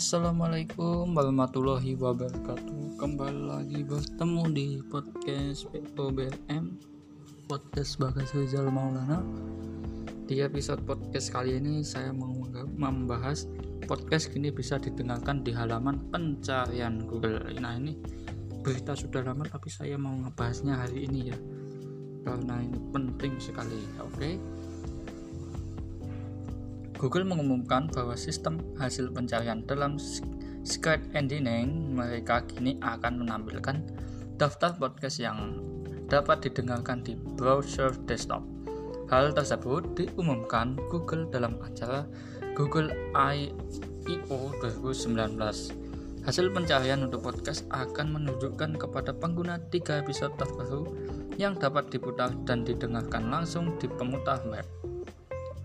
Assalamualaikum warahmatullahi wabarakatuh. Kembali lagi bertemu di podcast POBM Podcast Bagas Rizal Maulana. Di episode podcast kali ini saya mau membahas Podcast kini bisa didengarkan di halaman pencarian Google. Nah ini berita sudah lama tapi saya mau ngebahasnya hari ini ya. Karena ini penting sekali oke? okay? Google mengumumkan bahwa sistem hasil pencarian dalam Skype Engine mereka kini akan menampilkan daftar podcast yang dapat didengarkan di browser desktop. Hal tersebut diumumkan Google dalam acara Google I.O. 2019. Hasil pencarian untuk podcast akan menunjukkan kepada pengguna tiga episode terbaru yang dapat diputar dan didengarkan langsung di pemutar web.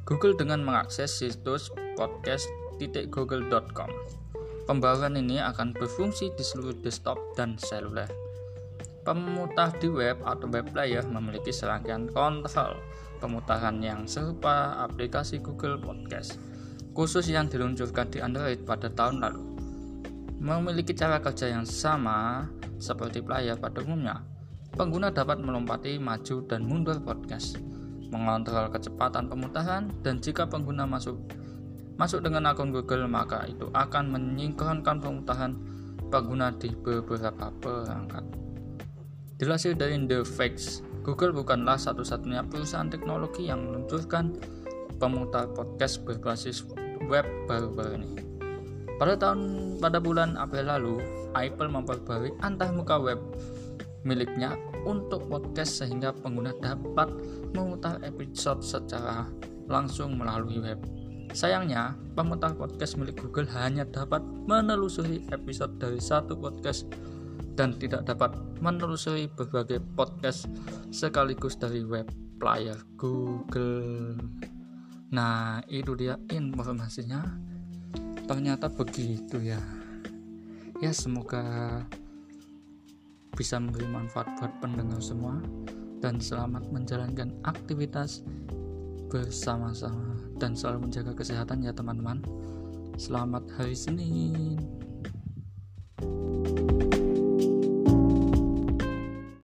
Google dengan mengakses situs podcast.google.com. Pembaruan ini akan berfungsi di seluruh desktop dan seluler. Pemutar di web atau web player memiliki serangkaian kontrol pemutaran yang serupa aplikasi Google Podcast, khusus yang diluncurkan di Android pada tahun lalu. Memiliki cara kerja yang sama seperti player pada umumnya, pengguna dapat melompati maju dan mundur podcast mengontrol kecepatan pemutaran dan jika pengguna masuk masuk dengan akun Google maka itu akan menyingkronkan pemutaran pengguna di beberapa perangkat. Dilansir dari The Facts, Google bukanlah satu-satunya perusahaan teknologi yang meluncurkan pemutar podcast berbasis web baru-baru ini. Pada tahun pada bulan April lalu, Apple memperbarui antarmuka web miliknya untuk podcast sehingga pengguna dapat memutar episode secara langsung melalui web. Sayangnya, pemutar podcast milik Google hanya dapat menelusuri episode dari satu podcast dan tidak dapat menelusuri berbagai podcast sekaligus dari web player Google. Nah, itu dia informasinya. Ternyata begitu ya. Ya, semoga bisa memberi manfaat buat pendengar semua dan selamat menjalankan aktivitas bersama-sama dan selalu menjaga kesehatan ya teman-teman. Selamat hari Senin.